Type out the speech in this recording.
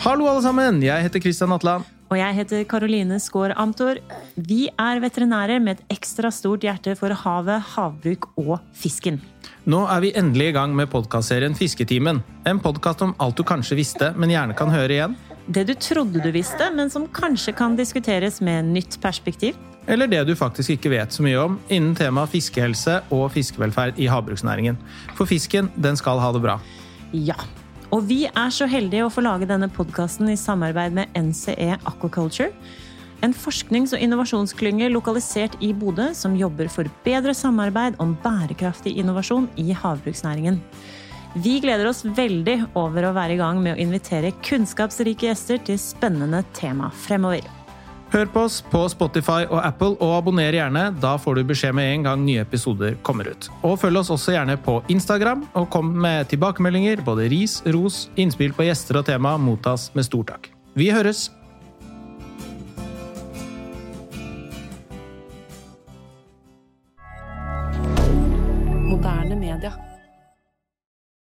Hallo, alle sammen! Jeg heter Kristian Atland. Og jeg heter Karoline Skaar Amtor. Vi er veterinærer med et ekstra stort hjerte for havet, havbruk og fisken. Nå er vi endelig i gang med podkastserien Fisketimen. En podkast om alt du kanskje visste, men gjerne kan høre igjen. Det du trodde du visste, men som kanskje kan diskuteres med nytt perspektiv. Eller det du faktisk ikke vet så mye om innen temaet fiskehelse og fiskevelferd i havbruksnæringen. For fisken, den skal ha det bra. Ja. Og vi er så heldige å få lage denne podkasten i samarbeid med NCE Aquaculture. En forsknings- og innovasjonsklynge lokalisert i Bodø som jobber for bedre samarbeid om bærekraftig innovasjon i havbruksnæringen. Vi gleder oss veldig over å være i gang med å invitere kunnskapsrike gjester til spennende tema fremover. Hør på oss på Spotify og Apple, og abonner gjerne. Da får du beskjed med en gang nye episoder kommer ut. Og følg oss også gjerne på Instagram, og kom med tilbakemeldinger. Både ris, ros, innspill på gjester og tema mottas med stor takk. Vi høres! Moderne media.